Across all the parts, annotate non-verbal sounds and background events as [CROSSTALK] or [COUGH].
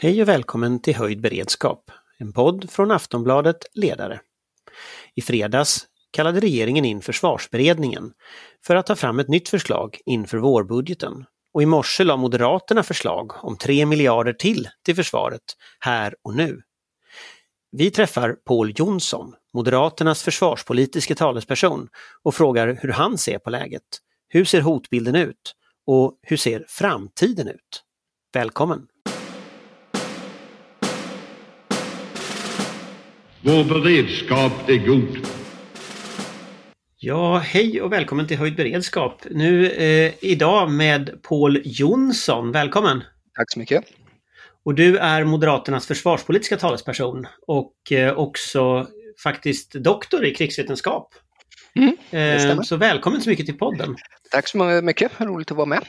Hej och välkommen till Höjd beredskap, en podd från Aftonbladet Ledare. I fredags kallade regeringen in försvarsberedningen för att ta fram ett nytt förslag inför vårbudgeten. Och i morse la Moderaterna förslag om 3 miljarder till till försvaret här och nu. Vi träffar Paul Jonsson, Moderaternas försvarspolitiska talesperson och frågar hur han ser på läget. Hur ser hotbilden ut? Och hur ser framtiden ut? Välkommen! Vår beredskap är god. Ja, hej och välkommen till Höjd beredskap. Nu eh, idag med Paul Jonsson. Välkommen! Tack så mycket! Och du är Moderaternas försvarspolitiska talesperson och eh, också faktiskt doktor i krigsvetenskap. Mm, eh, så välkommen så mycket till podden! Tack så mycket, roligt att vara med!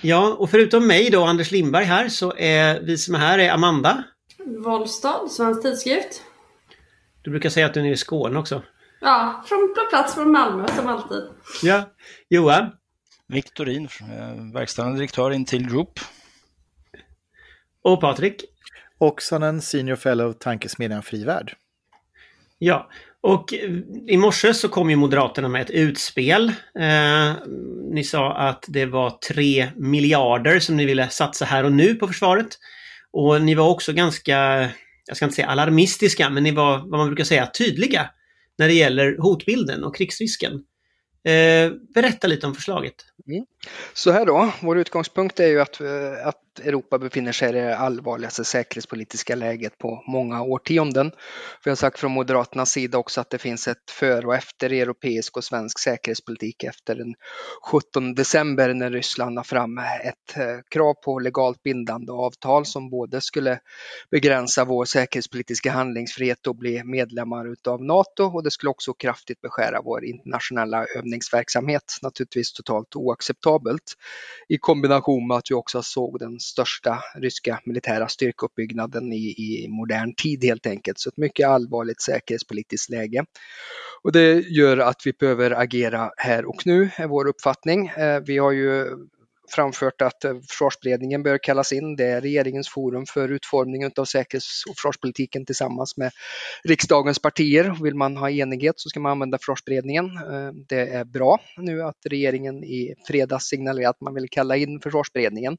Ja, och förutom mig då, Anders Lindberg här, så är vi som är här är Amanda. Wollstad, Svensk Tidskrift. Du brukar säga att du är nere i Skåne också. Ja, från plats från Malmö som alltid. Ja. Johan? Viktorin, verkställande direktör in till Group. Och Patrik? Oksanen, Senior Fellow, Tankesmedjan Fri Värld. Ja, och i morse så kom ju Moderaterna med ett utspel. Eh, ni sa att det var 3 miljarder som ni ville satsa här och nu på försvaret. Och ni var också ganska jag ska inte säga alarmistiska, men ni var vad man brukar säga tydliga när det gäller hotbilden och krigsrisken. Eh, berätta lite om förslaget. Mm. Så här då, vår utgångspunkt är ju att, eh, att Europa befinner sig i det allvarligaste säkerhetspolitiska läget på många årtionden. Vi har sagt från Moderaternas sida också att det finns ett före och efter europeisk och svensk säkerhetspolitik efter den 17 december när Ryssland la fram ett eh, krav på legalt bindande avtal som både skulle begränsa vår säkerhetspolitiska handlingsfrihet och bli medlemmar utav NATO och det skulle också kraftigt beskära vår internationella övningsverksamhet. Naturligtvis totalt oacceptabelt i kombination med att vi också såg den största ryska militära styrkeuppbyggnaden i, i modern tid helt enkelt. Så ett mycket allvarligt säkerhetspolitiskt läge. Och det gör att vi behöver agera här och nu, är vår uppfattning. Eh, vi har ju framfört att eh, försvarsberedningen bör kallas in. Det är regeringens forum för utformning av säkerhets och försvarspolitiken tillsammans med riksdagens partier. Vill man ha enighet så ska man använda försvarsberedningen. Eh, det är bra nu att regeringen i fredags signalerar att man vill kalla in försvarsberedningen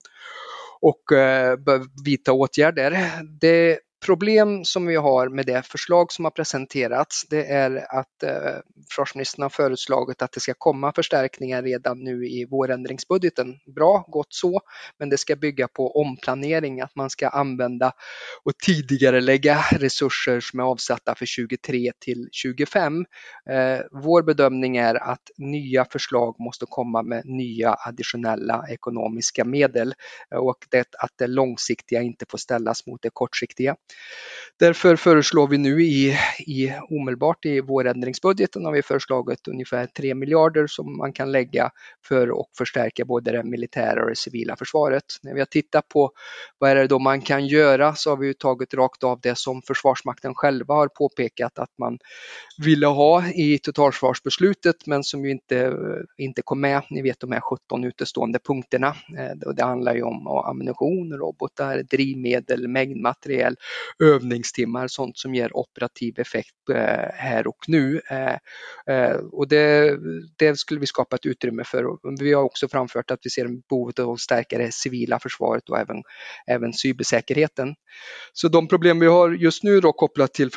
och eh, bör vidta åtgärder. Det problem som vi har med det förslag som har presenterats det är att eh, försvarsministern har föreslagit att det ska komma förstärkningar redan nu i vårändringsbudgeten. Bra, gott så, men det ska bygga på omplanering, att man ska använda och tidigare lägga resurser som är avsatta för 23 till 25. Eh, vår bedömning är att nya förslag måste komma med nya additionella ekonomiska medel eh, och det, att det långsiktiga inte får ställas mot det kortsiktiga. Därför föreslår vi nu i, i omedelbart i vårändringsbudgeten har vi föreslagit ungefär 3 miljarder som man kan lägga för att förstärka både det militära och det civila försvaret. När vi har tittat på vad är det då man kan göra så har vi tagit rakt av det som Försvarsmakten själva har påpekat att man ville ha i totalförsvarsbeslutet men som ju inte, inte kom med. Ni vet de här 17 utestående punkterna. Eh, det handlar ju om ammunition, robotar, drivmedel, mängdmateriel, övningstimmar, sånt som ger operativ effekt eh, här och nu. Eh, eh, och det, det skulle vi skapa ett utrymme för. Vi har också framfört att vi ser behovet av att stärka det civila försvaret och även, även cybersäkerheten. Så de problem vi har just nu då kopplat till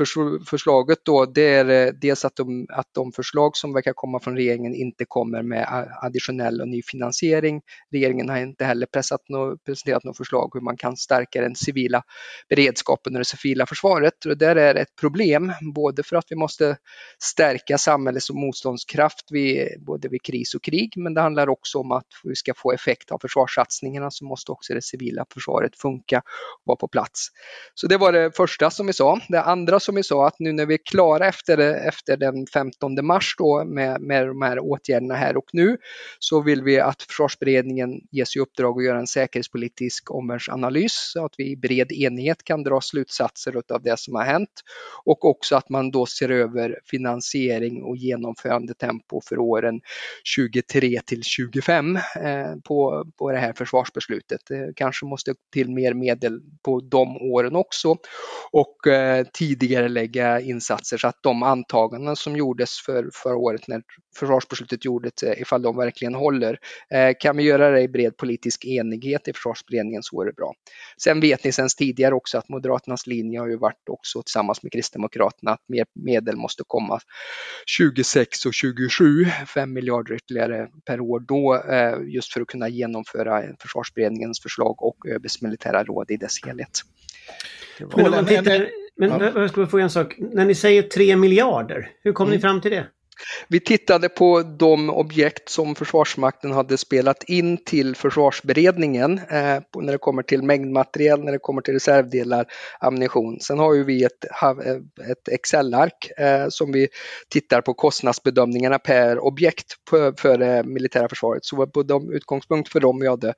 förslaget då, det är eh, dels att de, att de förslag som verkar komma från regeringen inte kommer med additionell och ny finansiering. Regeringen har inte heller pressat no, presenterat något förslag hur man kan stärka den civila beredskapen och det civila försvaret. Och det där är ett problem, både för att vi måste stärka samhällets motståndskraft vid, både vid kris och krig, men det handlar också om att vi ska få effekt av försvarssatsningarna så måste också det civila försvaret funka och vara på plats. Så det var det första som vi sa. Det andra som vi sa att nu när vi är klara efter, efter den 15 mars då med, med de här åtgärderna här och nu så vill vi att försvarsberedningen ges i uppdrag att göra en säkerhetspolitisk omvärldsanalys så att vi i bred enighet kan dra slutsatser slutsatser av det som har hänt och också att man då ser över finansiering och genomförandetempo för åren 23 till 25 eh, på, på det här försvarsbeslutet. Det kanske måste till mer medel på de åren också och eh, tidigare lägga insatser så att de antaganden som gjordes för förra året när försvarsbeslutet gjordes, eh, ifall de verkligen håller. Kan vi göra det i bred politisk enighet i försvarsberedningen så är det bra. Sen vet ni sedan tidigare också att Moderaterna Moderaternas linje har ju varit också tillsammans med Kristdemokraterna att mer medel måste komma 26 och 27, 5 miljarder ytterligare per år då, eh, just för att kunna genomföra försvarsberedningens förslag och ÖBs militära råd i dess helhet. Men om man tittar, men ja. jag skulle få en sak. När ni säger 3 miljarder, hur kom mm. ni fram till det? Vi tittade på de objekt som Försvarsmakten hade spelat in till försvarsberedningen eh, när det kommer till mängdmaterial, när det kommer till reservdelar, ammunition. Sen har ju vi ett, eh, ett Excel-ark eh, som vi tittar på kostnadsbedömningarna per objekt för, för det militära försvaret. Så på de utgångspunkt för dem vi hade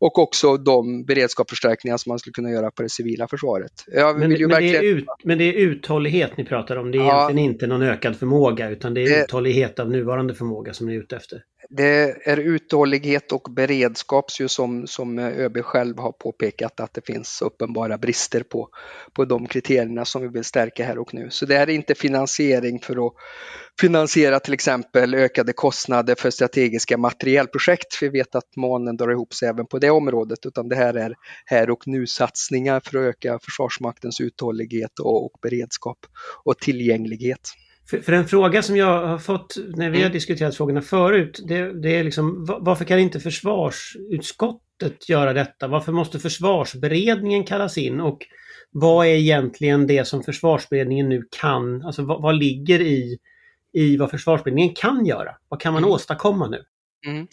och också de beredskapsförstärkningar som man skulle kunna göra på det civila försvaret. Men, men, verkligen... det är ut, men det är uthållighet ni pratar om, det är ja. egentligen inte någon ökad förmåga utan det är uthållighet av nuvarande förmåga som ni är ute efter? Det är uthållighet och beredskap som, som ÖB själv har påpekat att det finns uppenbara brister på, på de kriterierna som vi vill stärka här och nu. Så det är inte finansiering för att finansiera till exempel ökade kostnader för strategiska materielprojekt. Vi vet att månen drar ihop sig även på det området, utan det här är här och nu satsningar för att öka Försvarsmaktens uthållighet och, och beredskap och tillgänglighet. För, för, en fråga som jag har fått när vi har mm. diskuterat frågorna förut, det, det, är liksom varför kan inte försvarsutskottet göra detta? Varför måste försvarsberedningen kallas in? Och vad är egentligen det som försvarsberedningen nu kan, alltså vad, vad ligger i, i vad försvarsberedningen kan göra? Vad kan man mm. åstadkomma nu? Mm.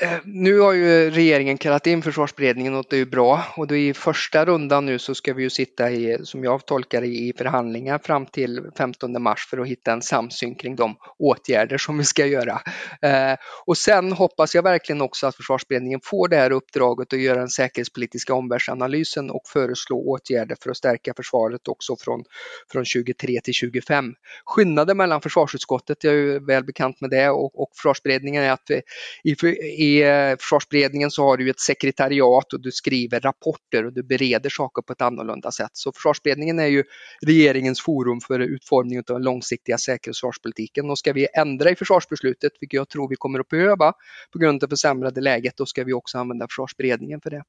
Eh, nu har ju regeringen kallat in försvarsberedningen och det är ju bra och då i första rundan nu så ska vi ju sitta i, som jag tolkar i förhandlingar fram till 15 mars för att hitta en samsyn kring de åtgärder som vi ska göra. Eh, och sen hoppas jag verkligen också att försvarsberedningen får det här uppdraget att göra den säkerhetspolitiska omvärldsanalysen och föreslå åtgärder för att stärka försvaret också från, från 23 till 25. Skillnaden mellan försvarsutskottet, jag är ju väl bekant med det, och, och försvarsberedningen är att vi, i, i eh, försvarsberedningen så har du ett sekretariat och du skriver rapporter och du bereder saker på ett annorlunda sätt. Så försvarsberedningen är ju regeringens forum för utformning av den långsiktiga säkerhets och försvarspolitiken. Och ska vi ändra i försvarsbeslutet, vilket jag tror vi kommer att behöva på grund av det försämrade läget, då ska vi också använda försvarsberedningen för det.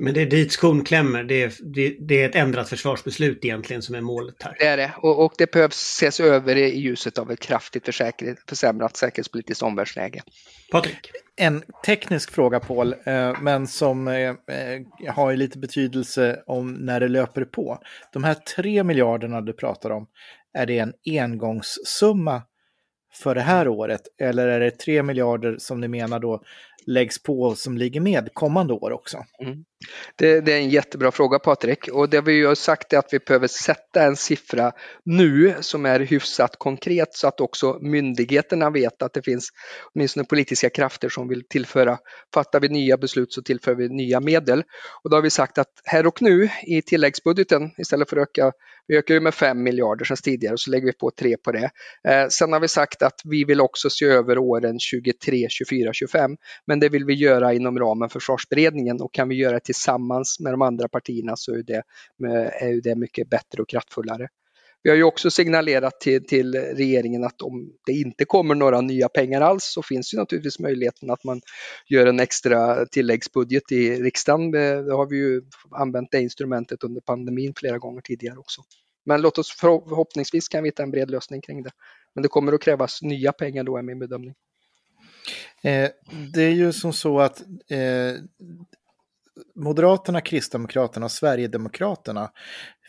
Men det är dit skon klämmer. Det är, det, det, är ett ändrat försvarsbeslut egentligen som är målet här. Det är det. Och, och det behövs ses över i ljuset av ett kraftigt försäkring, försämrat säkerhetspolitiskt omvärldsläge. Patrik? En teknisk fråga Paul, eh, men som eh, har lite betydelse om när det löper på. De här tre miljarderna du pratar om, är det en engångssumma för det här året? Eller är det tre miljarder som ni menar då läggs på som ligger med kommande år också? Mm. Det, det, är en jättebra fråga Patrik och det vi har sagt är att vi behöver sätta en siffra nu som är hyfsat konkret så att också myndigheterna vet att det finns åtminstone politiska krafter som vill tillföra. Fattar vi nya beslut så tillför vi nya medel. Och då har vi sagt att här och nu i tilläggsbudgeten istället för att öka, vi ökar ju med 5 miljarder sedan tidigare och så lägger vi på 3 på det. Eh, sen har vi sagt att vi vill också se över åren 23, 24, 25 men det vill vi göra inom ramen för försvarsberedningen och kan vi göra ett tillsammans med de andra partierna så är det, är det mycket bättre och kraftfullare. Vi har ju också signalerat till, till, regeringen att om det inte kommer några nya pengar alls så finns ju naturligtvis möjligheten att man gör en extra tilläggsbudget i riksdagen. Det har vi ju använt det instrumentet under pandemin flera gånger tidigare också. Men låt oss förhoppningsvis kan vi hitta en bred lösning kring det. Men det kommer att krävas nya pengar då är min bedömning. Eh, det är ju som så att eh, Moderaterna, Kristdemokraterna och Sverigedemokraterna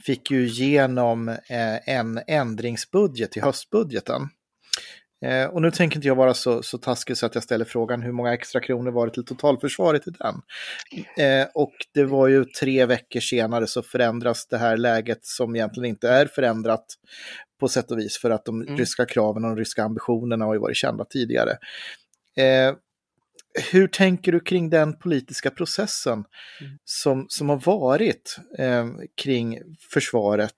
fick ju igenom eh, en ändringsbudget i höstbudgeten. Eh, och nu tänker inte jag vara så, så taskig så att jag ställer frågan hur många extra kronor var det till totalförsvaret i den? Eh, och det var ju tre veckor senare så förändras det här läget som egentligen inte är förändrat på sätt och vis för att de mm. ryska kraven och de ryska ambitionerna har ju varit kända tidigare. Hur tänker du kring den politiska processen mm. som, som har varit eh, kring försvaret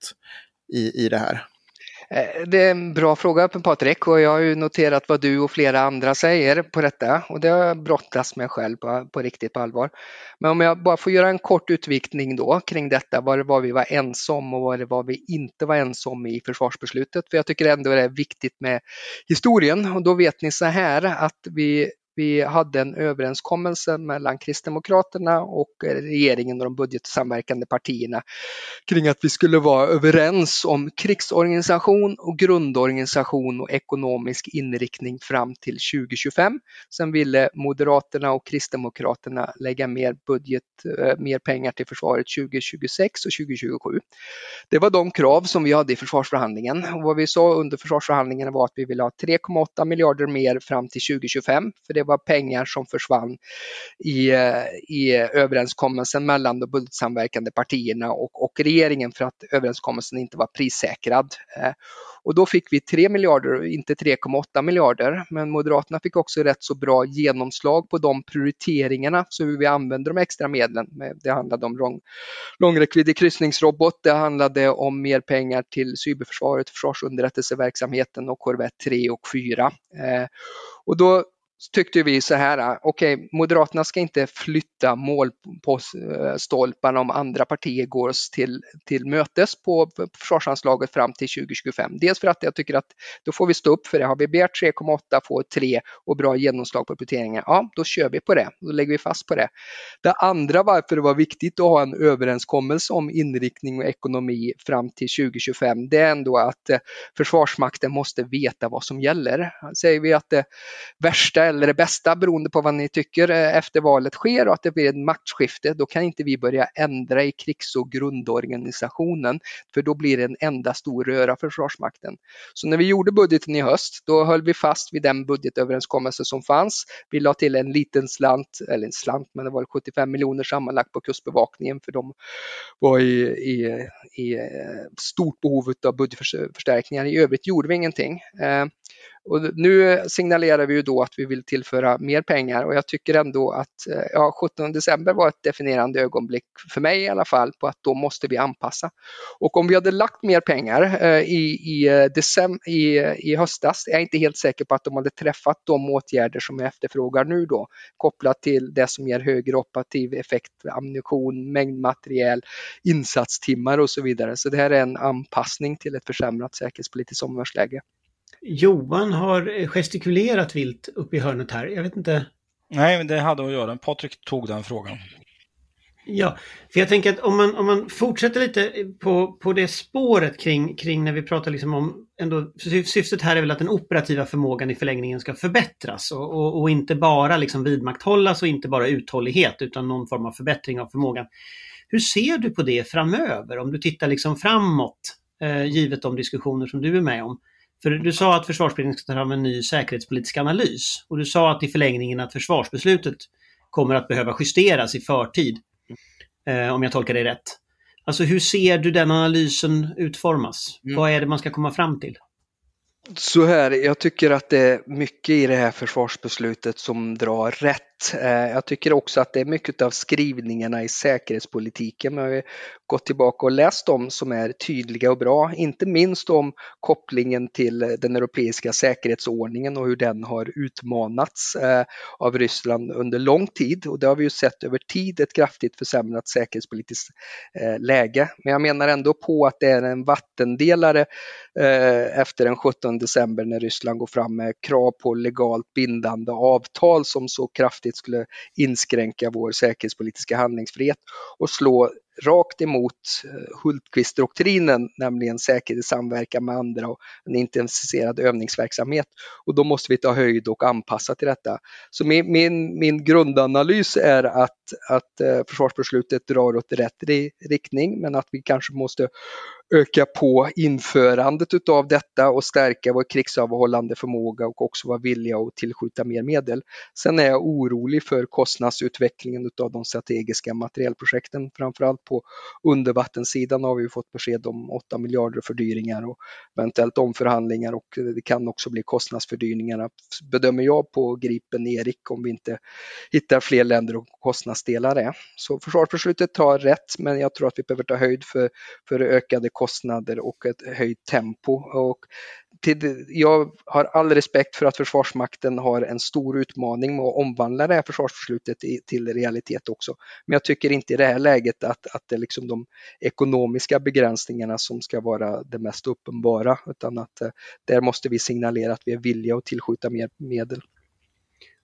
i, i det här? Eh, det är en bra fråga Patrik och jag har ju noterat vad du och flera andra säger på detta och det har jag brottats med själv på, på riktigt på allvar. Men om jag bara får göra en kort utvikning då kring detta, vad det var vi var ensom och vad det var vi inte var ensom i försvarsbeslutet. För jag tycker ändå det är viktigt med historien och då vet ni så här att vi vi hade en överenskommelse mellan Kristdemokraterna och regeringen och de budgetsamverkande partierna kring att vi skulle vara överens om krigsorganisation och grundorganisation och ekonomisk inriktning fram till 2025. Sen ville Moderaterna och Kristdemokraterna lägga mer budget, eh, mer pengar till försvaret 2026 och 2027. Det var de krav som vi hade i försvarsförhandlingen och vad vi sa under försvarsförhandlingarna var att vi ville ha 3,8 miljarder mer fram till 2025 för det var var pengar som försvann i, eh, i överenskommelsen mellan de budgetsamverkande partierna och, och regeringen för att överenskommelsen inte var prissäkrad. Eh, och då fick vi 3 miljarder, inte 3,8 miljarder. Men Moderaterna fick också rätt så bra genomslag på de prioriteringarna, så hur vi använder de extra medlen. Det handlade om lång, långräckviddig kryssningsrobot, det handlade om mer pengar till cyberförsvaret, försvarsunderrättelseverksamheten och korvett 3 och 4. Eh, och då tyckte vi så här, ah, okej, okay, Moderaterna ska inte flytta målstolparna eh, om andra partier går oss till, till mötes på försvarsanslaget fram till 2025. Dels för att jag tycker att då får vi stå upp för det. Har vi begärt 3,8, får 3 och bra genomslag på prioriteringar, ja, då kör vi på det. Då lägger vi fast på det. Det andra varför det var viktigt att ha en överenskommelse om inriktning och ekonomi fram till 2025, det är ändå att eh, Försvarsmakten måste veta vad som gäller. Säger vi att det värsta eller det bästa beroende på vad ni tycker eh, efter valet sker och att det blir ett maktskifte, då kan inte vi börja ändra i krigs och grundorganisationen för då blir det en enda stor röra för Försvarsmakten. Så när vi gjorde budgeten i höst, då höll vi fast vid den budgetöverenskommelse som fanns. Vi la till en liten slant, eller en slant, men det var 75 miljoner sammanlagt på Kustbevakningen för de var i, i, i eh, stort behov av budgetförstärkningar. I övrigt gjorde vi ingenting. Eh, och nu eh, signalerar vi ju då att vi vill tillföra mer pengar och jag tycker ändå att eh, ja, 17 december var ett definierande ögonblick, för mig i alla fall, på att då måste vi anpassa. Och om vi hade lagt mer pengar eh, i, i, eh, december, i, i höstas, är jag inte helt säker på att de hade träffat de åtgärder som jag efterfrågar nu då, kopplat till det som ger högre operativ effekt, ammunition, mängdmateriel, insatstimmar och så vidare. Så det här är en anpassning till ett försämrat säkerhetspolitiskt omvärldsläge. Johan har gestikulerat vilt uppe i hörnet här. Jag vet inte. Nej, men det hade att göra. Patrik tog den frågan. Ja, för jag tänker att om man, om man fortsätter lite på, på det spåret kring, kring när vi pratar liksom om ändå, syftet här är väl att den operativa förmågan i förlängningen ska förbättras och, och, och, inte bara liksom vidmakthållas och inte bara uthållighet utan någon form av förbättring av förmågan. Hur ser du på det framöver om du tittar liksom framåt eh, givet de diskussioner som du är med om? För du sa att försvarsberedningen ska ta fram en ny säkerhetspolitisk analys och du sa att i förlängningen att försvarsbeslutet kommer att behöva justeras i förtid. Eh, om jag tolkar det rätt. Alltså hur ser du den analysen utformas? Mm. Vad är det man ska komma fram till? Så här, jag tycker att det är mycket i det här försvarsbeslutet som drar rätt Eh, jag tycker också att det är mycket av skrivningarna i säkerhetspolitiken. Jag har gått tillbaka och läst dem som är tydliga och bra, inte minst om kopplingen till den europeiska säkerhetsordningen och hur den har utmanats eh, av Ryssland under lång tid. Och det har vi ju sett över tid, ett kraftigt försämrat säkerhetspolitiskt eh, läge. Men jag menar ändå på att det är en vattendelare efter den 17 december när Ryssland går fram med krav på legalt bindande avtal som så kraftigt skulle inskränka vår säkerhetspolitiska handlingsfrihet och slå rakt emot eh, Hultqvist-doktrinen, nämligen säkerhet i samverkan med andra och en intensifierad övningsverksamhet. Och då måste vi ta höjd och anpassa till detta. Så min, min, min grundanalys är att, att eh, försvarsbeslutet drar åt rätt riktning, men att vi kanske måste öka på införandet utav detta och stärka vår krigsavhållande förmåga och också vara villiga att tillskjuta mer medel. Sen är jag orolig för kostnadsutvecklingen utav de strategiska materielprojekten. Framförallt på undervattenssidan har vi fått besked om 8 miljarder fördyringar och eventuellt omförhandlingar och det kan också bli kostnadsfördyringar bedömer jag på Gripen Erik om vi inte hittar fler länder och kostnadsdelar är. Så försvarsbeslutet tar rätt men jag tror att vi behöver ta höjd för, för ökade kostnader och ett höjt tempo. Och till, jag har all respekt för att Försvarsmakten har en stor utmaning med att omvandla det här försvarsbeslutet i, till realitet också. Men jag tycker inte i det här läget att, att det är liksom de ekonomiska begränsningarna som ska vara det mest uppenbara utan att eh, där måste vi signalera att vi är villiga att tillskjuta mer medel.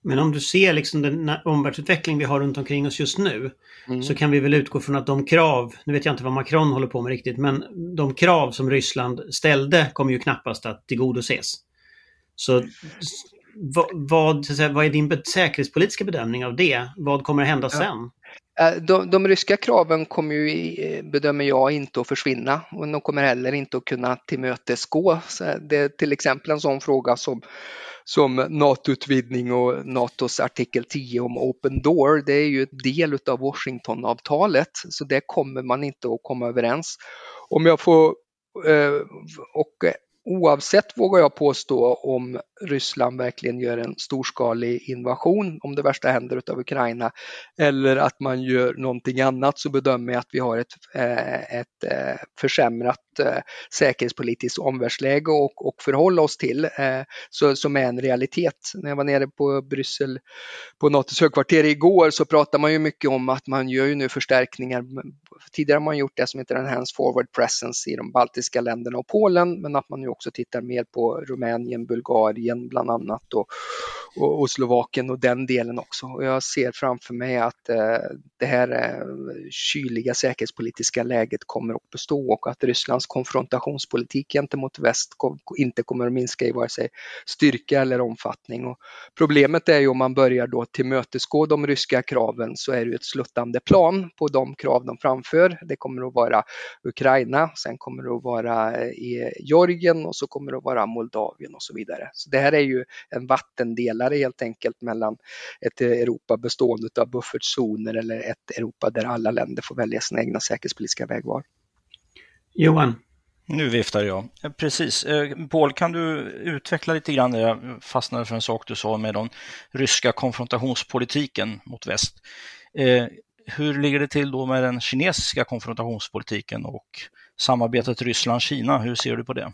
Men om du ser liksom den omvärldsutveckling vi har runt omkring oss just nu mm. så kan vi väl utgå från att de krav, nu vet jag inte vad Macron håller på med riktigt, men de krav som Ryssland ställde kommer ju knappast att tillgodoses. Så vad, vad, vad är din säkerhetspolitiska bedömning av det? Vad kommer att hända sen? Eh, de, de, ryska kraven kommer ju, eh, bedömer jag, inte att försvinna och de kommer heller inte att kunna tillmötesgå. Det är till exempel en sån fråga som som NATO-utvidgning och NATOs artikel 10 om Open Door, det är ju en del av Washingtonavtalet, så det kommer man inte att komma överens. Om jag får eh, och oavsett, vågar jag påstå, om Ryssland verkligen gör en storskalig invasion, om det värsta händer utav Ukraina, eller att man gör någonting annat, så bedömer jag att vi har ett, eh, ett eh, försämrat eh, säkerhetspolitiskt omvärldsläge och, och förhålla oss till, så, som är en realitet. När jag var nere på Bryssel, på NATOs högkvarter igår, så pratade man ju mycket om att man gör ju nu förstärkningar. Tidigare har man gjort det som heter Enhanced Forward Presence i de baltiska länderna och Polen, men att man nu också tittar mer på Rumänien, Bulgarien bland annat och, och, och Slovakien och den delen också. Och jag ser framför mig att eh, det här eh, kyliga säkerhetspolitiska läget kommer att bestå och att Rysslands konfrontationspolitik gentemot väst kom, inte kommer att minska i vare sig styrka eller omfattning. Och problemet är ju om man börjar då tillmötesgå de ryska kraven så är det ett sluttande plan på de krav de framför. Det kommer att vara Ukraina, sen kommer det att vara eh, i Georgien och så kommer det att vara Moldavien och så vidare. Så det här är ju en vattendelare helt enkelt mellan ett Europa bestående av buffertzoner eller ett Europa där alla länder får välja sina egna säkerhetspolitiska vägval. Johan? Nu viftar jag. Precis. Eh, Paul, kan du utveckla lite grann? Jag fastnade för en sak du sa med den ryska konfrontationspolitiken mot väst. Eh, hur ligger det till då med den kinesiska konfrontationspolitiken och samarbetet Ryssland-Kina? Hur ser du på det?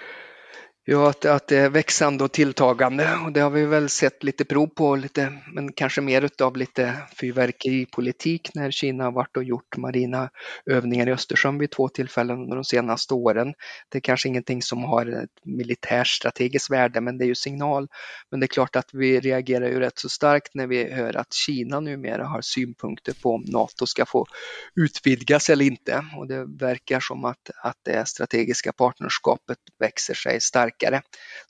Ja, att, att det är växande och tilltagande och det har vi väl sett lite prov på, lite, men kanske mer utav lite fyrverkeripolitik när Kina har varit och gjort marina övningar i Östersjön vid två tillfällen under de senaste åren. Det är kanske ingenting som har ett militärstrategiskt värde, men det är ju signal. Men det är klart att vi reagerar ju rätt så starkt när vi hör att Kina numera har synpunkter på om NATO ska få utvidgas eller inte. Och det verkar som att, att det strategiska partnerskapet växer sig starkt starkare.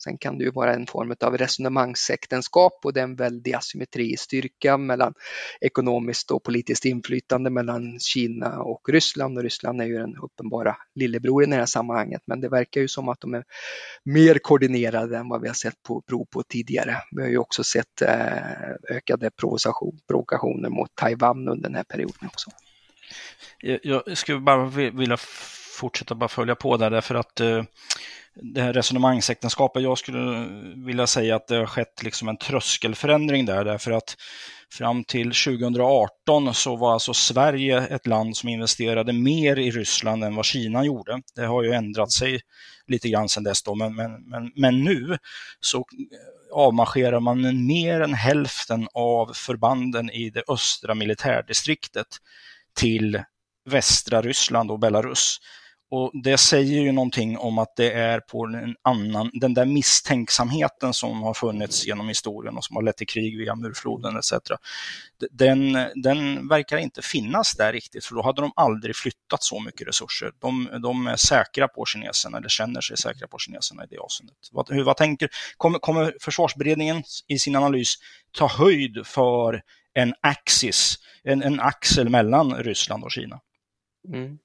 Sen kan det ju vara en form av resonemangsäktenskap och det är en väldig asymmetri i styrka mellan ekonomiskt och politiskt inflytande mellan Kina och Ryssland och Ryssland är ju den uppenbara lillebror i det här sammanhanget men det verkar ju som att de är mer koordinerade än vad vi har sett på prov på tidigare. Vi har ju också sett eh, ökade provokationer mot Taiwan under den här perioden också. Jag skulle bara vilja fortsätta bara följa på där därför att eh, det här resonemangsäktenskapet, jag skulle vilja säga att det har skett liksom en tröskelförändring där, därför att fram till 2018 så var alltså Sverige ett land som investerade mer i Ryssland än vad Kina gjorde. Det har ju ändrat sig lite grann sedan dess då, men, men, men, men nu så avmarscherar man mer än hälften av förbanden i det östra militärdistriktet till västra Ryssland och Belarus. Och det säger ju någonting om att det är på en annan, den där misstänksamheten som har funnits genom historien och som har lett till krig via murfloden etc. Den, den verkar inte finnas där riktigt, för då hade de aldrig flyttat så mycket resurser. De, de är säkra på kineserna, eller känner sig säkra på kineserna i det avseendet. Vad, hur, vad tänker, kommer, kommer försvarsberedningen i sin analys ta höjd för en axis, en, en axel mellan Ryssland och Kina? Mm.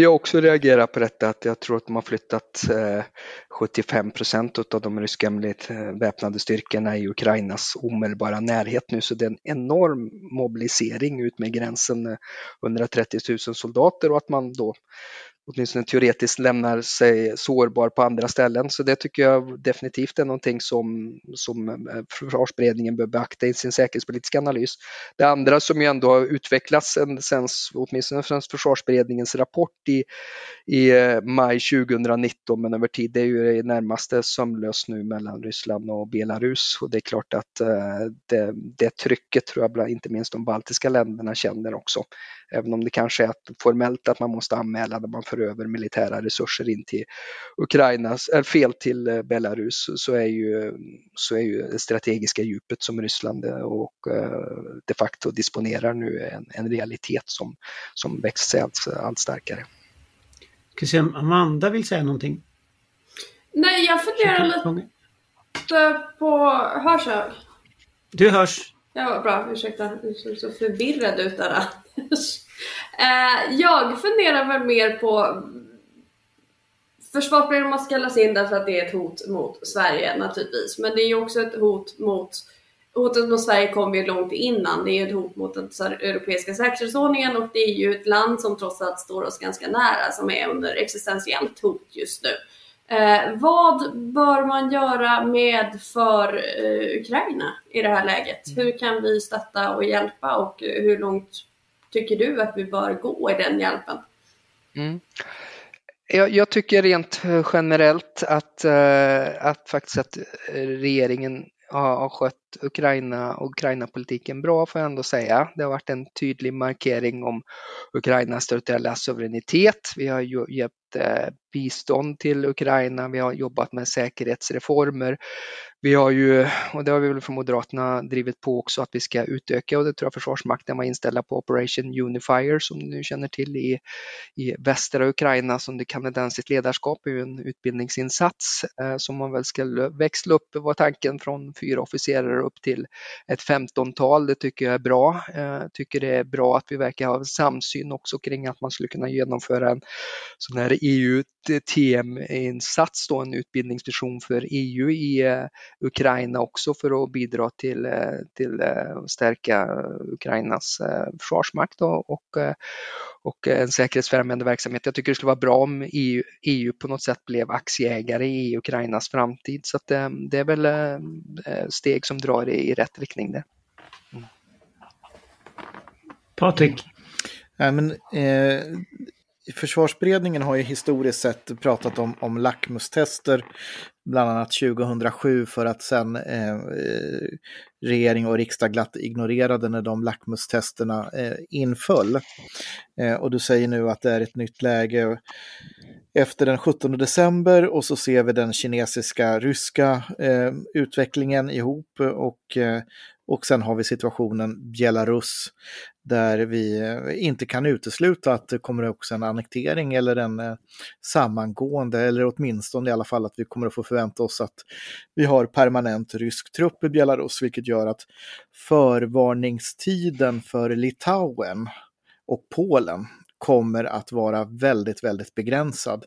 Jag också reagerat på detta att jag tror att de har flyttat eh, 75 procent av de ryska eh, väpnade styrkorna i Ukrainas omedelbara närhet nu så det är en enorm mobilisering ut med gränsen eh, 130 000 soldater och att man då åtminstone teoretiskt lämnar sig sårbar på andra ställen. Så det tycker jag definitivt är någonting som, som eh, försvarsberedningen bör beakta i sin säkerhetspolitiska analys. Det andra som ju ändå har utvecklats sen, sen åtminstone sen försvarsberedningens rapport i, i eh, maj 2019 men över tid, det är ju i närmaste sömlöst nu mellan Ryssland och Belarus och det är klart att eh, det, det trycket tror jag inte minst de baltiska länderna känner också. Även om det kanske är formellt att man måste anmäla när man för över militära resurser in till Ukraina, eller fel till eh, Belarus, så är ju, så är ju det strategiska djupet som Ryssland och de facto disponerar nu en, en realitet som, som växer sig allt, allt starkare. Ska se om Amanda vill säga någonting? Nej, jag funderar lite på... Hörs jag? Du hörs. Ja, bra. Ursäkta, du såg så förvirrad ut där. Eh, jag funderar väl mer på Försvarsberedningen måste kallas in därför att det är ett hot mot Sverige naturligtvis. Men det är ju också ett hot mot Hotet mot Sverige kom ju långt innan. Det är ett hot mot den europeiska säkerhetsordningen och det är ju ett land som trots allt står oss ganska nära som är under existentiellt hot just nu. Eh, vad bör man göra med för eh, Ukraina i det här läget? Hur kan vi stötta och hjälpa och hur långt tycker du att vi bör gå i den hjälpen? Mm. Jag, jag, tycker rent eh, generellt att, eh, att faktiskt att eh, regeringen har, skött Ukraina och Ukraina-politiken bra får jag ändå säga. Det har varit en tydlig markering om Ukrainas territoriella suveränitet. Vi har gett bistånd till Ukraina, vi har jobbat med säkerhetsreformer. Vi har ju, och det har vi väl från Moderaterna drivit på också, att vi ska utöka och det tror jag Försvarsmakten var inställda på Operation Unifier som du känner till i, i västra Ukraina som det kanadensiskt ledarskap är ju en utbildningsinsats eh, som man väl ska växla upp var tanken från fyra officerare upp till ett femtontal. Det tycker jag är bra. Eh, tycker det är bra att vi verkar ha samsyn också kring att man skulle kunna genomföra en sån här EU-TM-insats, en utbildningsvision för EU i eh, Ukraina också för att bidra till, eh, till att stärka Ukrainas försvarsmakt och, och, och en säkerhetsfrämjande verksamhet. Jag tycker det skulle vara bra om EU, EU på något sätt blev aktieägare i Ukrainas framtid. Så att det, det är väl steg som drar i, i rätt riktning. Det. Mm. Patrik? Ja, men, eh, Försvarsberedningen har ju historiskt sett pratat om, om lackmustester, bland annat 2007 för att sen eh, eh, regering och riksdag glatt ignorerade när de lackmustesterna eh, inföll. Eh, och du säger nu att det är ett nytt läge efter den 17 december och så ser vi den kinesiska ryska eh, utvecklingen ihop och eh, och sen har vi situationen Belarus där vi eh, inte kan utesluta att det kommer också en annektering eller en eh, sammangående eller åtminstone i alla fall att vi kommer att få förvänta oss att vi har permanent rysk trupp i Belarus vilket gör att förvarningstiden för Litauen och Polen kommer att vara väldigt, väldigt begränsad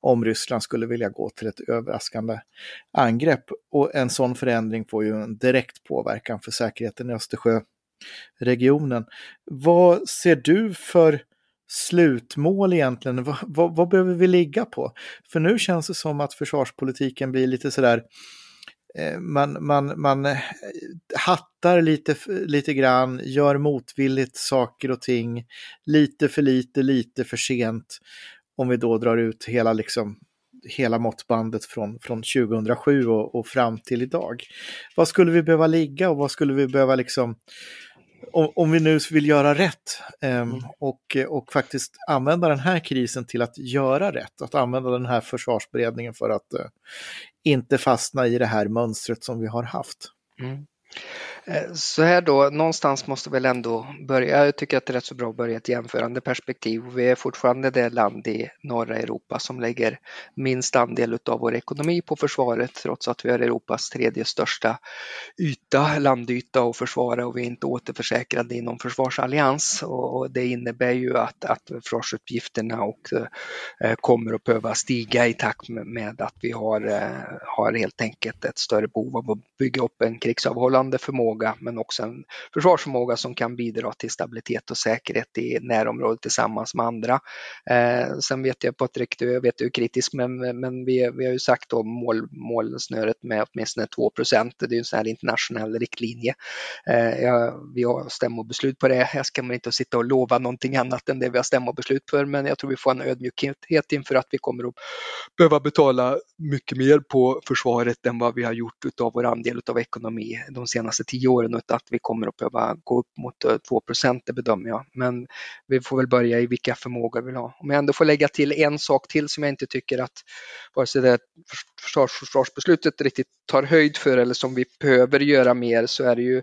om Ryssland skulle vilja gå till ett överraskande angrepp. Och en sån förändring får ju en direkt påverkan för säkerheten i regionen. Vad ser du för slutmål egentligen? Vad, vad, vad, behöver vi ligga på? För nu känns det som att försvarspolitiken blir lite sådär eh, man, man, man eh, hattar lite, lite grann, gör motvilligt saker och ting, lite för lite, lite för sent. Om vi då drar ut hela, liksom, hela måttbandet från, från 2007 och, och fram till idag. Vad skulle vi behöva ligga och vad skulle vi behöva liksom om, om vi nu vill göra rätt eh, och, och faktiskt använda den här krisen till att göra rätt, att använda den här försvarsberedningen för att eh, inte fastna i det här mönstret som vi har haft. Mm. Eh, så här då, någonstans måste väl ändå börja. Jag tycker att det är rätt så bra att börja ett jämförande perspektiv. Vi är fortfarande det land i norra Europa som lägger minst andel av vår ekonomi på försvaret trots att vi har Europas tredje största yta, landyta att försvara och vi är inte återförsäkrade i någon försvarsallians. Och det innebär ju att, att försvarsuppgifterna och, eh, kommer att behöva stiga i takt med, att vi har, eh, har helt enkelt ett större behov av att bygga upp en krigsavhållande förmåga förmåga men också en försvarsförmåga som kan bidra till stabilitet och säkerhet i närområdet tillsammans med andra. Eh, sen vet jag Patrik, du vet du är kritisk men, men vi, vi har ju sagt då mål, målsnöret med åtminstone 2 procent, Det är ju en sån här internationell riktlinje. Eh, ja, vi har stämmobeslut på det. Jag ska inte sitta och lova någonting annat än det vi har stämmobeslut för men jag tror vi får en ödmjukhet inför att vi kommer att behöva betala mycket mer på försvaret än vad vi har gjort utav vår andel av ekonomi de senaste tio åren utan att vi kommer att behöva gå upp mot eh, 2 det bedömer jag. Men vi får väl börja i vilka förmågor vi vill ha. Om jag ändå får lägga till en sak till som jag inte tycker att vare sig det försvars, försvarsbeslutet riktigt tar höjd för eller som vi behöver göra mer så är det ju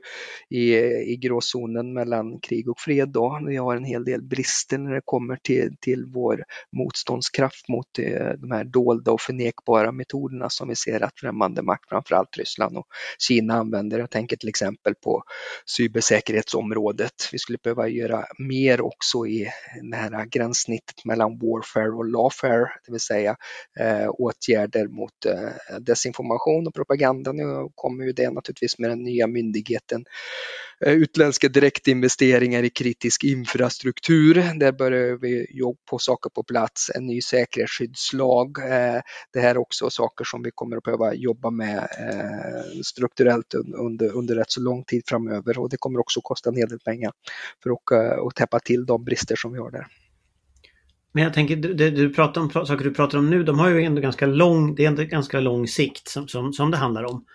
i, i gråzonen mellan krig och fred då. Vi har en hel del brister när det kommer till, till vår motståndskraft mot eh, de här dolda och förnekbara metoderna som vi ser att främmande makt, framförallt Ryssland och Kina använder. Tänker till exempel på cybersäkerhetsområdet. Vi skulle behöva göra mer också i det här gränssnittet mellan warfare och lawfare, det vill säga eh, åtgärder mot eh, desinformation och propaganda. Nu kommer ju det naturligtvis med den nya myndigheten Eh, utländska direktinvesteringar i kritisk infrastruktur. Där börjar vi jobba på saker på plats, en ny säkerhetsskyddslag. Eh, det här är också saker som vi kommer att behöva jobba med eh, strukturellt under, under rätt så lång tid framöver och det kommer också kosta en hel del pengar för att, och täppa till de brister som vi har där. Men jag tänker, det du pratar om, saker du pratar om nu, de har ju ändå ganska lång, det är ändå ganska lång sikt som, som, som det handlar om.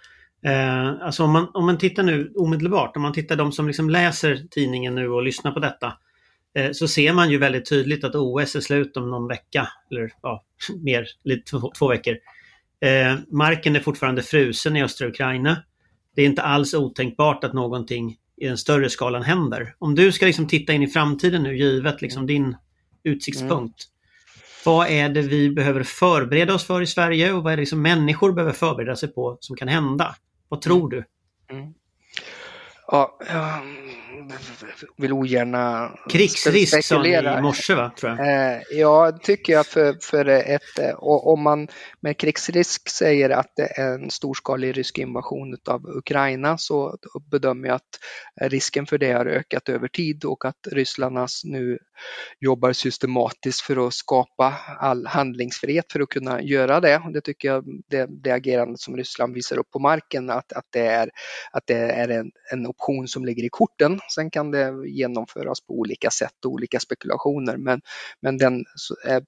Eh, alltså om man, om man tittar nu omedelbart, om man tittar de som liksom läser tidningen nu och lyssnar på detta, eh, så ser man ju väldigt tydligt att OS är slut om någon vecka, eller ja, [LAUGHS] mer, lite, två, två veckor. Eh, marken är fortfarande frusen i östra Ukraina. Det är inte alls otänkbart att någonting i den större skalan händer. Om du ska liksom titta in i framtiden nu, givet liksom din utsiktspunkt. Mm. Vad är det vi behöver förbereda oss för i Sverige och vad är det liksom människor behöver förbereda sig på som kan hända? Vad tror du? Mm. Ja, jag vill ogärna Krigsrisk sa ni i morse va? Tror jag. Eh, jag tycker att för, för ett, om man med krigsrisk säger att det är en storskalig rysk invasion av Ukraina så bedömer jag att risken för det har ökat över tid och att ryssarnas nu jobbar systematiskt för att skapa all handlingsfrihet för att kunna göra det. Det tycker jag det, det agerandet som Ryssland visar upp på marken att, att det är, att det är en, en option som ligger i korten. Sen kan det genomföras på olika sätt och olika spekulationer men, men den eh,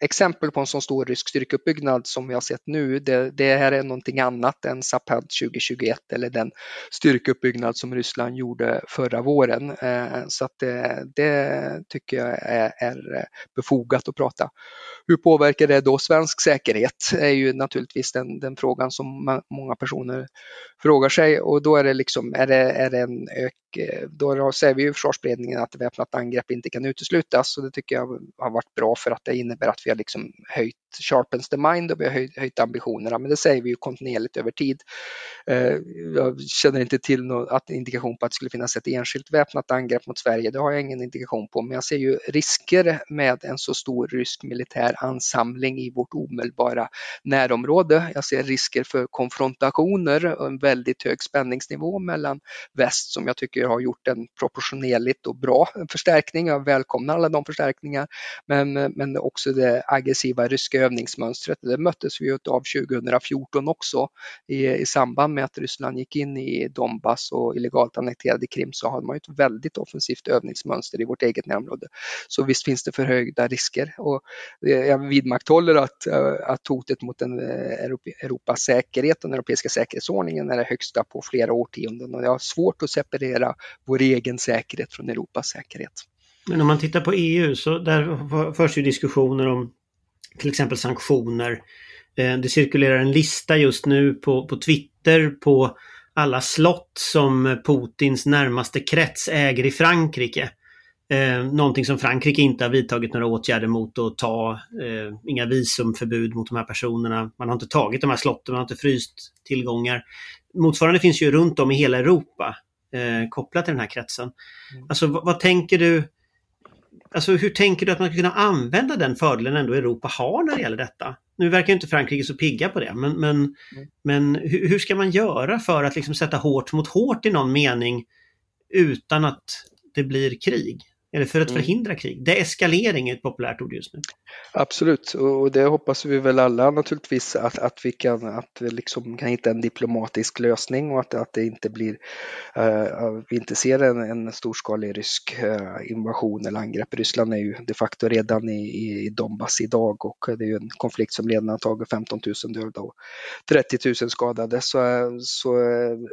exempel på en sån stor rysk styrkeuppbyggnad som vi har sett nu, det, det här är någonting annat än Zapad 2021 eller den styrkeuppbyggnad som Ryssland gjorde förra våren. Eh, så att det, det tycker jag är, är, befogat att prata. Hur påverkar det då svensk säkerhet? är ju naturligtvis den, den frågan som många personer frågar sig och då är det liksom, är det, är det en ök, Eh, då säger vi i försvarsberedningen att väpnat angrepp inte kan uteslutas. Och det tycker jag har varit bra för att det innebär att vi har liksom höjt sharpens the mind och vi har höjt, höjt ambitionerna, men det säger vi ju kontinuerligt över tid. Eh, jag känner inte till någon indikation på att det skulle finnas ett enskilt väpnat angrepp mot Sverige, det har jag ingen indikation på, men jag ser ju risker med en så stor rysk militär ansamling i vårt omedelbara närområde. Jag ser risker för konfrontationer och en väldigt hög spänningsnivå mellan väst som jag tycker har gjort en proportionerligt och bra förstärkning. Jag välkomnar alla de förstärkningar, men, men också det aggressiva ryska övningsmönstret. Det möttes vi av 2014 också i, i samband med att Ryssland gick in i Donbass och illegalt annekterade Krim så hade man ett väldigt offensivt övningsmönster i vårt eget närområde. Så visst finns det förhöjda risker och eh, jag vidmakthåller att, eh, att hotet mot den eh, Europas säkerhet och den europeiska säkerhetsordningen är det högsta på flera årtionden och jag har svårt att separera vår egen säkerhet från Europas säkerhet. Men om man tittar på EU så där förs ju diskussioner om till exempel sanktioner. Eh, det cirkulerar en lista just nu på, på Twitter på alla slott som Putins närmaste krets äger i Frankrike. Eh, någonting som Frankrike inte har vidtagit några åtgärder mot att ta, eh, inga visumförbud mot de här personerna. Man har inte tagit de här slotten, man har inte fryst tillgångar. Motsvarande finns ju runt om i hela Europa eh, kopplat till den här kretsen. Mm. Alltså vad, vad, tänker du? Alltså hur tänker du att man ska kunna använda den fördelen ändå Europa har när det gäller detta? Nu verkar inte Frankrike så pigga på det, men, men, mm. men hur, hur, ska man göra för att liksom sätta hårt mot hårt i någon mening utan att det blir krig? Eller för att mm. förhindra krig. Deeskalering är ett populärt ord just nu. Absolut, och det hoppas vi väl alla naturligtvis att, att vi kan, att vi liksom kan hitta en diplomatisk lösning och att, att det inte blir, uh, vi inte ser en, en storskalig rysk uh, invasion eller angrepp. Ryssland är ju de facto redan i, i Donbass idag och det är ju en konflikt som redan har tagit 15 000 döda och 30 000 skadade. Så, så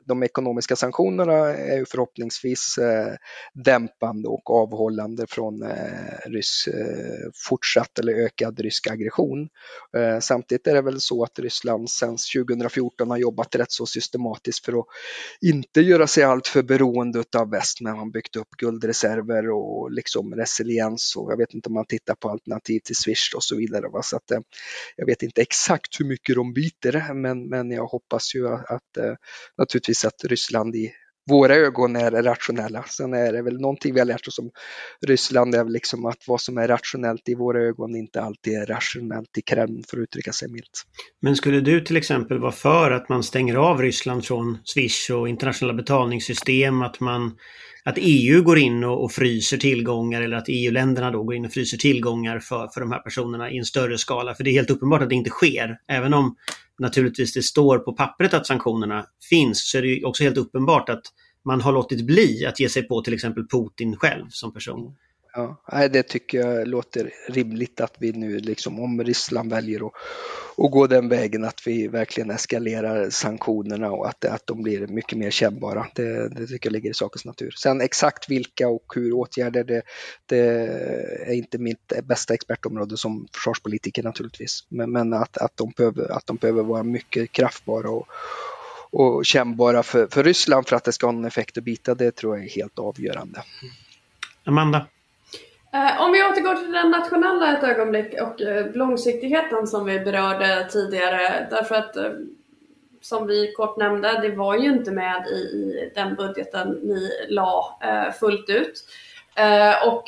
de ekonomiska sanktionerna är ju förhoppningsvis uh, dämpande och avhållande avhållande från eh, rysk, eh, fortsatt eller ökad rysk aggression. Eh, samtidigt är det väl så att Ryssland sedan 2014 har jobbat rätt så systematiskt för att inte göra sig alltför beroende av väst när man byggt upp guldreserver och liksom resiliens och jag vet inte om man tittar på alternativ till Swish och så vidare. Va? Så att, eh, jag vet inte exakt hur mycket de biter men, men jag hoppas ju att, att eh, naturligtvis att Ryssland i våra ögon är rationella. Sen är det väl någonting vi har lärt oss om Ryssland är väl liksom att vad som är rationellt i våra ögon inte alltid är rationellt i Kreml för att uttrycka sig milt. Men skulle du till exempel vara för att man stänger av Ryssland från Swish och internationella betalningssystem, att man att EU går in och, och fryser tillgångar eller att EU-länderna då går in och fryser tillgångar för, för de här personerna i en större skala. För det är helt uppenbart att det inte sker. Även om naturligtvis det står på pappret att sanktionerna finns så är det också helt uppenbart att man har låtit bli att ge sig på till exempel Putin själv som person. Ja, det tycker jag låter rimligt att vi nu, liksom, om Ryssland väljer att, att gå den vägen, att vi verkligen eskalerar sanktionerna och att, att de blir mycket mer kännbara. Det, det tycker jag ligger i sakens natur. Sen exakt vilka och hur åtgärder, det, det är inte mitt bästa expertområde som försvarspolitiker naturligtvis. Men, men att, att, de behöver, att de behöver vara mycket kraftbara och, och kännbara för, för Ryssland för att det ska ha någon effekt att bita, det tror jag är helt avgörande. Amanda? Eh, om vi återgår till den nationella ett ögonblick och eh, långsiktigheten som vi berörde tidigare. Därför att eh, som vi kort nämnde, det var ju inte med i, den budgeten ni la fullt ut. Och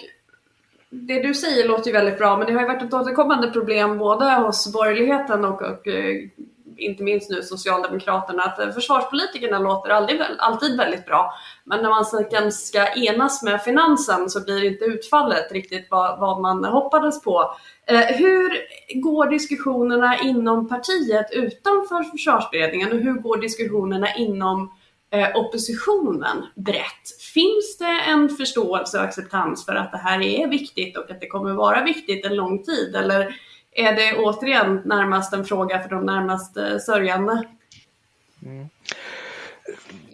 det du säger låter ju väldigt bra, men det har ju varit ett återkommande problem både hos borgerligheten och, och inte minst nu Socialdemokraterna, att eh, försvarspolitikerna låter aldrig, alltid väldigt bra. Men när man sedan ska enas med finansen så blir inte utfallet riktigt vad, vad man hoppades på. Eh, hur går diskussionerna inom partiet utanför försvarsberedningen och hur går diskussionerna inom eh, oppositionen brett? Finns det en förståelse och acceptans för att det här är viktigt och att det kommer vara viktigt en lång tid? Eller är det återigen närmast en fråga för de närmast eh, sörjande. Mm.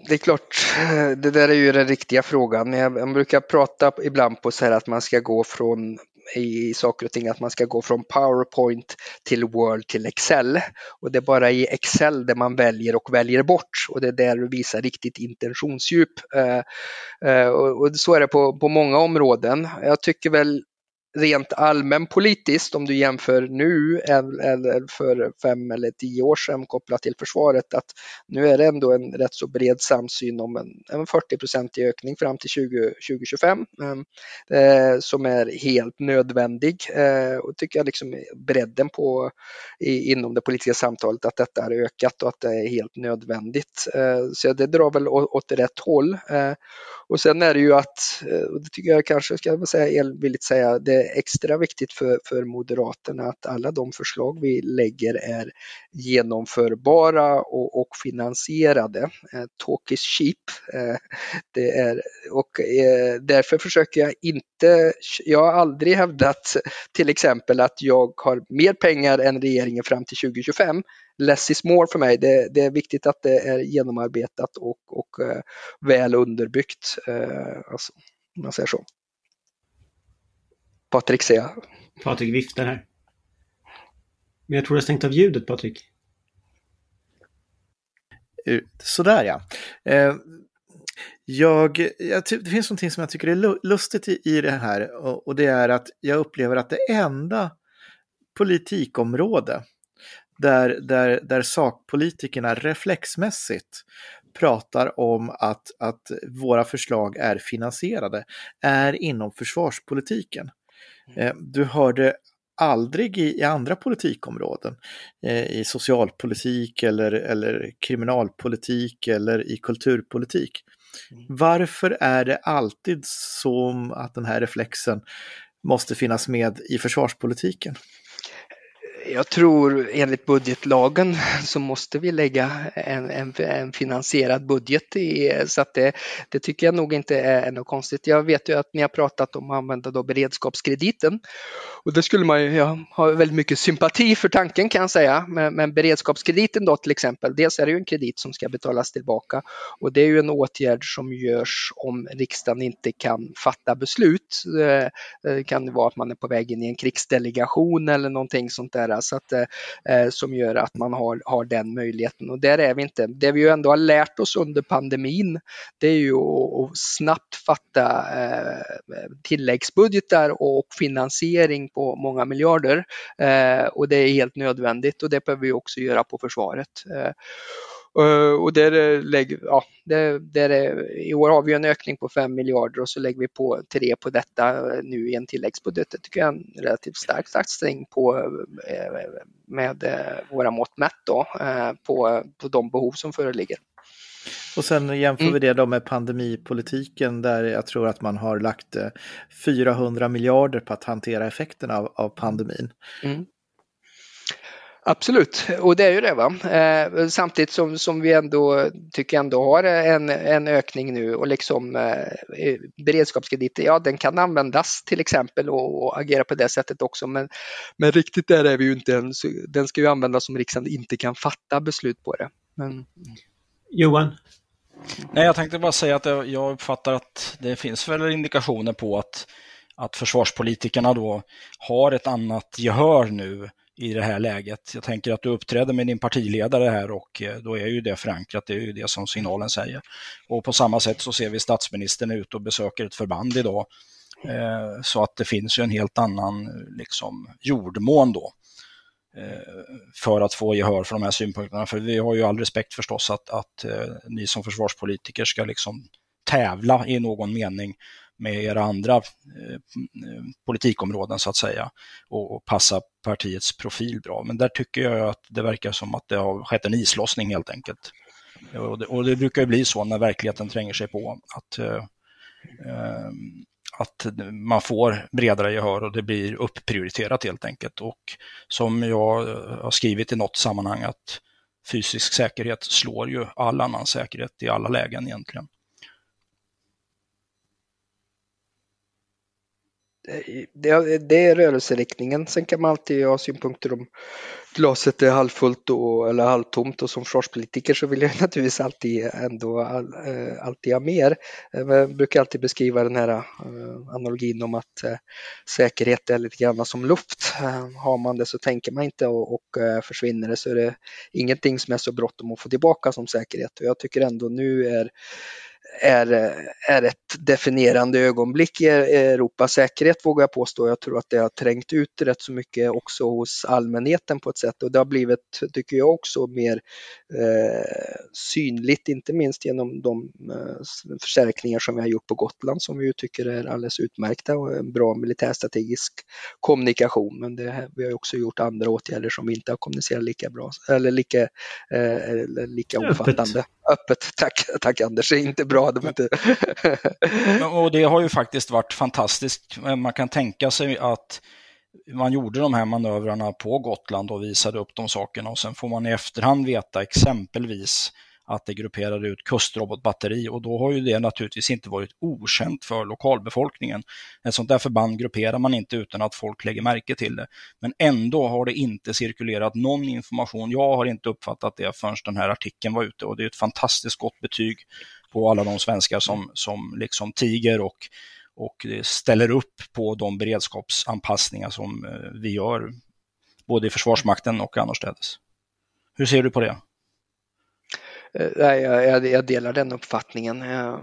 Det är klart, eh, det där är ju den riktiga frågan. Jag, jag brukar prata ibland på så här att man ska gå från i saker och ting att man ska gå från PowerPoint till Word till Excel. Och det är bara i Excel där man väljer och väljer bort och det är där du visar riktigt intentionsdjup. Eh, och, så är det på, på många områden. Jag tycker väl rent allmänpolitiskt, om du jämför nu eller för fem eller tio år sedan kopplat till försvaret, att nu är det ändå en rätt så bred samsyn om en, en 40-procentig ökning fram till 20, 2025 ehm, eh, som är helt nödvändig. Eh, och tycker jag liksom bredden på i, inom det politiska samtalet att detta har ökat och att det är helt nödvändigt. Eh, så det drar väl åt rätt håll. Eh, och sen är det ju att, eh, och det tycker jag kanske ska jag säga elvilligt säga, det extra viktigt för, för Moderaterna att alla de förslag vi lägger är genomförbara och, och finansierade. Eh, talk is cheap. Eh, det är, och eh, därför försöker jag inte, jag har aldrig hävdat till exempel att jag har mer pengar än regeringen fram till 2025 less is more för mig. Det, det, är viktigt att det är genomarbetat och, och eh, väl underbyggt. Eh, alltså, om man säger så. Patrik ser jag. Patrik viftar här. Men jag tror jag stängt av ljudet Patrik. sådär ja. Eh, jag, jag, det finns någonting som jag tycker är lustigt i, i det här och, och det är att jag upplever att det enda politikområde där, där, där sakpolitikerna reflexmässigt pratar om att, att våra förslag är finansierade är inom försvarspolitiken. Mm. Eh, du hörde aldrig i, i andra politikområden, eh, i socialpolitik eller, eller kriminalpolitik eller i kulturpolitik. Mm. Varför är det alltid så att den här reflexen måste finnas med i försvarspolitiken? Jag tror enligt budgetlagen så måste vi lägga en, en, en finansierad budget i, så att det, det, tycker jag nog inte är något konstigt. Jag vet ju att ni har pratat om att använda då beredskapskrediten och det skulle man ju jag ha väldigt mycket sympati för tanken kan jag säga. Men, men beredskapskrediten då till exempel, dels är det ju en kredit som ska betalas tillbaka och det är ju en åtgärd som görs om riksdagen inte kan fatta beslut. Det kan det vara att man är på väg in i en krigsdelegation eller någonting sånt där så att, eh, eh, som gör att man har, har den möjligheten. Och där är vi inte. Det vi ju ändå har lärt oss under pandemin, det är ju att, att snabbt fatta eh, tilläggsbudgetar och finansiering på många miljarder. Eh, och det är helt nödvändigt och det behöver vi också göra på försvaret. Eh, Eh, Eh, och där lägger, ja, där, där är, I år har vi en ökning på 5 miljarder och så lägger vi på 3 på detta nu i en tilläggsbudget. Det tycker jag är en relativt stark satsning på, eh, med eh, våra mått mätt då, på, på de behov som föreligger. Och sen jämför mm. vi det då med pandemipolitiken där jag tror att man har lagt 400 miljarder på att hantera effekterna av, av pandemin. Mm. Absolut, och det är ju det. Va? Eh, samtidigt som, som vi ändå tycker ändå har en, en ökning nu och liksom eh, beredskapskrediter, ja den kan användas till exempel och, och, agera på det sättet också. Men, men riktigt där är vi ju inte än. Den ska ju användas om riksdagen inte kan fatta beslut på det. Men... Johan? Nej, jag tänkte bara säga att jag uppfattar att det finns väl indikationer på att, att försvarspolitikerna då har ett annat gehör nu i det här läget. Jag tänker att du uppträder med din partiledare här och eh, då är ju det förankrat, det är ju det som signalen säger. Och på samma sätt så ser vi statsministern ut och besöker ett förband idag. Eh, så att det finns ju en helt annan liksom, jordmån då eh, för att få gehör för de här synpunkterna. För vi har ju all respekt förstås att, att ni som försvarspolitiker ska liksom tävla i någon mening med era andra eh, eh, politikområden så att säga och, och passa partiets profil bra. Men där tycker jag att det verkar som att det har skett en islossning helt enkelt. Och det, och det brukar ju bli så när verkligheten tränger sig på att, eh, eh att man får bredare gehör och det blir upprioriterat helt enkelt. Och som jag eh, har skrivit i något sammanhang att fysisk säkerhet slår ju all annan säkerhet i alla lägen egentligen. Det, det är rörelseriktningen. Sen kan man alltid ha synpunkter om glaset är halvfullt och, eller halvtomt och som försvarspolitiker så vill jag [LAUGHS] naturligtvis alltid ändå all, eh, alltid ha mer. Eh, jag brukar alltid beskriva den här eh, analogin om att säkerhet är lite grann som luft. har man det så tänker man inte och, och försvinner det så är det ingenting som är så bråttom att få tillbaka som säkerhet. Och jag tycker ändå nu är är, är ett definierande ögonblick i Europas säkerhet vågar jag påstå. Jag tror att det har trängt ut rätt så mycket också hos allmänheten på ett sätt och det har blivit, tycker jag också, mer eh, synligt, inte minst genom de eh, förstärkningar som vi har gjort på Gotland som vi ju tycker är alldeles utmärkta och en bra militärstrategisk kommunikation. Men det, vi har också gjort andra åtgärder som vi inte har kommunicerat lika bra eller lika, eh, lika omfattande. Öppet. Öppet, tack, tack Anders, det är inte bra. De inte... [LAUGHS] och det har ju faktiskt varit fantastiskt. Man kan tänka sig att man gjorde de här manövrarna på Gotland och visade upp de sakerna och sen får man i efterhand veta exempelvis att det grupperade ut kustrobotbatteri och då har ju det naturligtvis inte varit okänt för lokalbefolkningen. Ett sånt där förband grupperar man inte utan att folk lägger märke till det. Men ändå har det inte cirkulerat någon information. Jag har inte uppfattat det förrän den här artikeln var ute och det är ett fantastiskt gott betyg på alla de svenskar som, som liksom tiger och, och ställer upp på de beredskapsanpassningar som eh, vi gör både i Försvarsmakten och annorstädes. Hur ser du på det? Eh, jag, jag, jag, delar den uppfattningen. Jag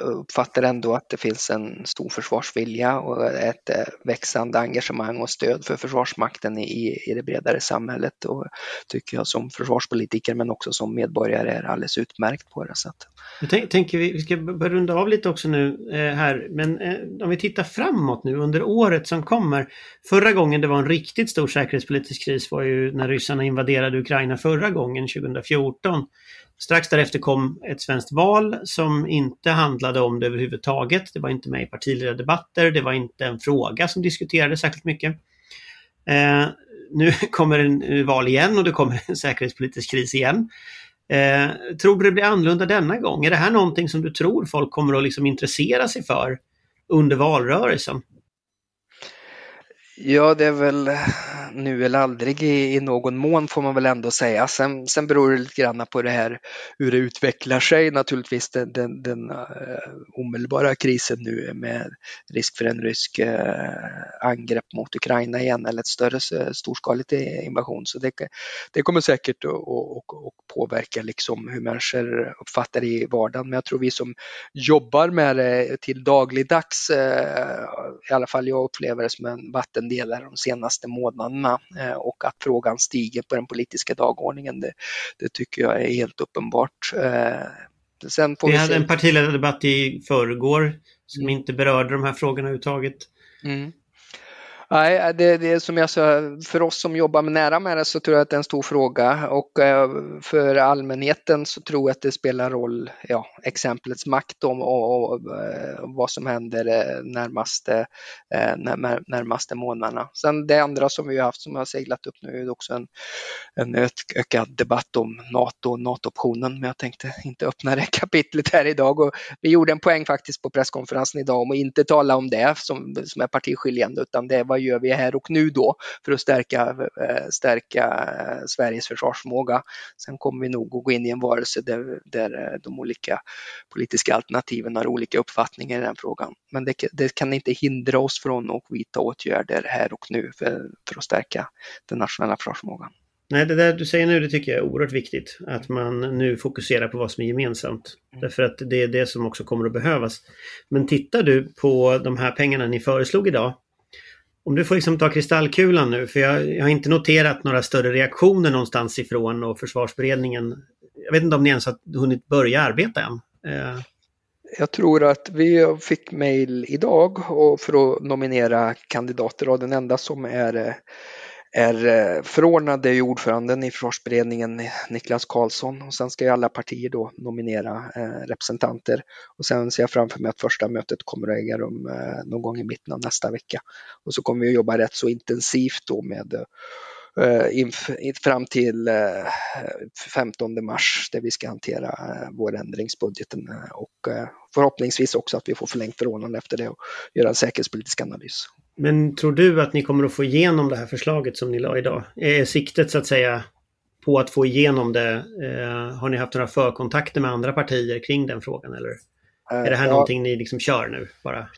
uppfattar ändå att det finns en stor försvarsvilja och ett växande engagemang och stöd för Försvarsmakten i, i det bredare samhället och tycker jag som försvarspolitiker men också som medborgare är alldeles utmärkt på det sättet. Jag tänker vi, vi ska börja runda av lite också nu eh, här, men eh, om vi tittar framåt nu under året som kommer. Förra gången det var en riktigt stor säkerhetspolitisk kris var ju när ryssarna invaderade Ukraina förra gången 2014. Strax därefter kom ett svenskt val som inte handlade om det överhuvudtaget. Det var inte med i partiledardebatter, det var inte en fråga som diskuterades särskilt mycket. Eh, nu [LAUGHS] kommer en eh, val igen och det kommer en [LAUGHS] säkerhetspolitisk kris igen. Eh, tror du det blir annorlunda denna gång? Är det här någonting som du tror folk kommer att liksom intressera sig för under valrörelsen? Ja, det är väl nu eller aldrig i, i någon mån får man väl ändå säga. Sen, sen beror det lite grann på det här hur det utvecklar sig naturligtvis den, den, den uh, omedelbara krisen nu med risk för en rysk uh, angrepp mot Ukraina igen eller ett större storskaligt invasion. Så det, det kommer säkert att, och, och påverka liksom hur människor uppfattar det i vardagen. Men jag tror vi som jobbar med det till dagligdags, uh, eh, i alla fall jag upplever det som en vattendelare de senaste månaderna frågorna eh, och att frågan stiger på den politiska dagordningen. Det, det tycker jag är helt uppenbart. Eh, vi hade se. en partiledardebatt i förrgår som mm. inte berörde de här frågorna överhuvudtaget. Mm. Nej, det, det är som jag sa, för oss som jobbar nära med det så tror jag att det är en stor fråga. Och eh, för allmänheten så tror jag att det spelar roll, ja, exemplets makt om och, och, eh, vad som händer eh, närmaste, närmaste månaderna. Sen det andra som vi har haft som har seglat upp nu är också en, en ökad debatt om NATO och NATO-optionen, men jag tänkte inte öppna det [LAUGHS] kapitlet här idag. Och vi gjorde en poäng faktiskt på presskonferensen idag om att inte tala om det som, som är partiskiljande utan det var vad gör vi här och nu då för att stärka, eh, stärka eh, Sveriges försvarsförmåga. Sen kommer vi nog att gå in i en varelse där, där eh, de olika politiska alternativen har olika uppfattningar i den frågan. Men det, det kan inte hindra oss från att vidta åtgärder här och nu för, för att stärka den nationella försvarsförmågan. Nej, det där du säger nu det tycker jag är oerhört viktigt. Att man nu fokuserar på vad som är gemensamt. Mm. Därför att det är det som också kommer att behövas. Men tittar du på de här pengarna ni föreslog idag om du får liksom ta kristallkulan nu, för jag, jag, har inte noterat några större reaktioner någonstans ifrån och försvarsberedningen. Jag vet inte om ni ens har hunnit börja arbeta än. Eh. Jag tror att vi fick mejl idag för att nominera kandidater och den enda som är eh, är eh, förordnade ordföranden i försvarsberedningen Niklas Karlsson och sen ska ju alla partier då nominera eh, representanter och sen ser jag framför mig att första mötet kommer att äga rum eh, någon gång i mitten av nästa vecka. Och så kommer vi att jobba rätt så intensivt då med fram till 15 mars där vi ska hantera vårändringsbudgeten och förhoppningsvis också att vi får förlängt förordnande efter det och göra en säkerhetspolitisk analys. Men tror du att ni kommer att få igenom det här förslaget som ni la idag? Är siktet så att säga på att få igenom det? Eh, har ni haft några förkontakter med andra partier kring den frågan eller? Är det här ja. någonting ni liksom kör nu bara?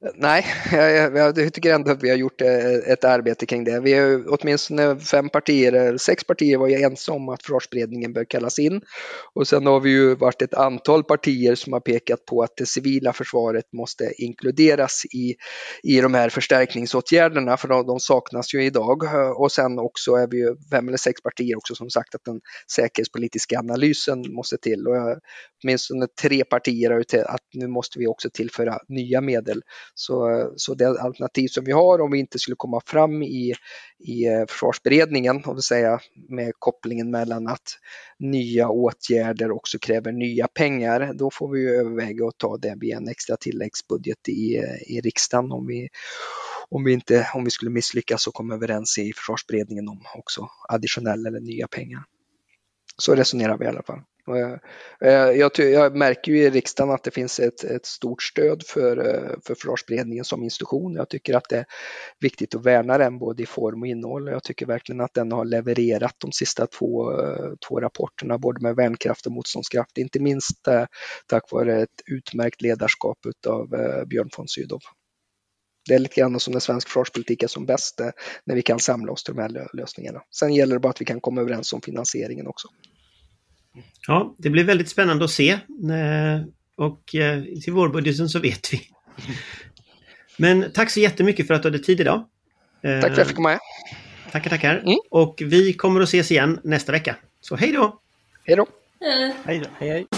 Nej, jag, jag, tycker ändå att vi har gjort eh, ett arbete kring det. Vi är åtminstone fem partier, sex partier var ju ensamma om att försvarsberedningen bör kallas in. Och sen har vi ju varit ett antal partier som har pekat på att det civila försvaret måste inkluderas i, i de här förstärkningsåtgärderna, för de, de saknas ju idag. Och sen också är vi ju fem eller sex partier också som sagt att den säkerhetspolitiska analysen måste till. Och åtminstone tre partier har ju att nu måste vi också tillföra nya medel så, så det alternativ som vi har om vi inte skulle komma fram i, i eh, försvarsberedningen, försvarsberedningen, och säga med kopplingen mellan att nya åtgärder också kräver nya pengar, då får vi överväga att ta det via en extra tilläggsbudget i, i riksdagen om vi, om vi, inte, om vi skulle misslyckas och komma överens i försvarsberedningen om också additionella eller nya pengar. Så resonerar vi i alla fall. Eh, eh, jag, jag, märker ju i riksdagen att det finns ett, ett stort stöd för, eh, för försvarsberedningen som institution. Jag tycker att det är viktigt att värna den både i form och innehåll. Jag tycker verkligen att den har levererat de sista två, två rapporterna, både med värnkraft och motståndskraft, inte minst tack vare ett utmärkt ledarskap av Björn von Sydow. Det är lite grann som när svensk försvarspolitik är som bäst, när vi kan samla oss till de här lösningarna. Sen gäller det bara att vi kan komma överens om finansieringen också. Ja, det blir väldigt spännande att se. Eh, och eh, till vårbudgeten så vet vi. Men tack så jättemycket för att du hade tid idag. Tack för att jag fick komma med. Tackar, tackar. Mm. Och vi kommer att ses igen nästa vecka. Så hej då! Hej då! Eh. Hej då. Hej, hej.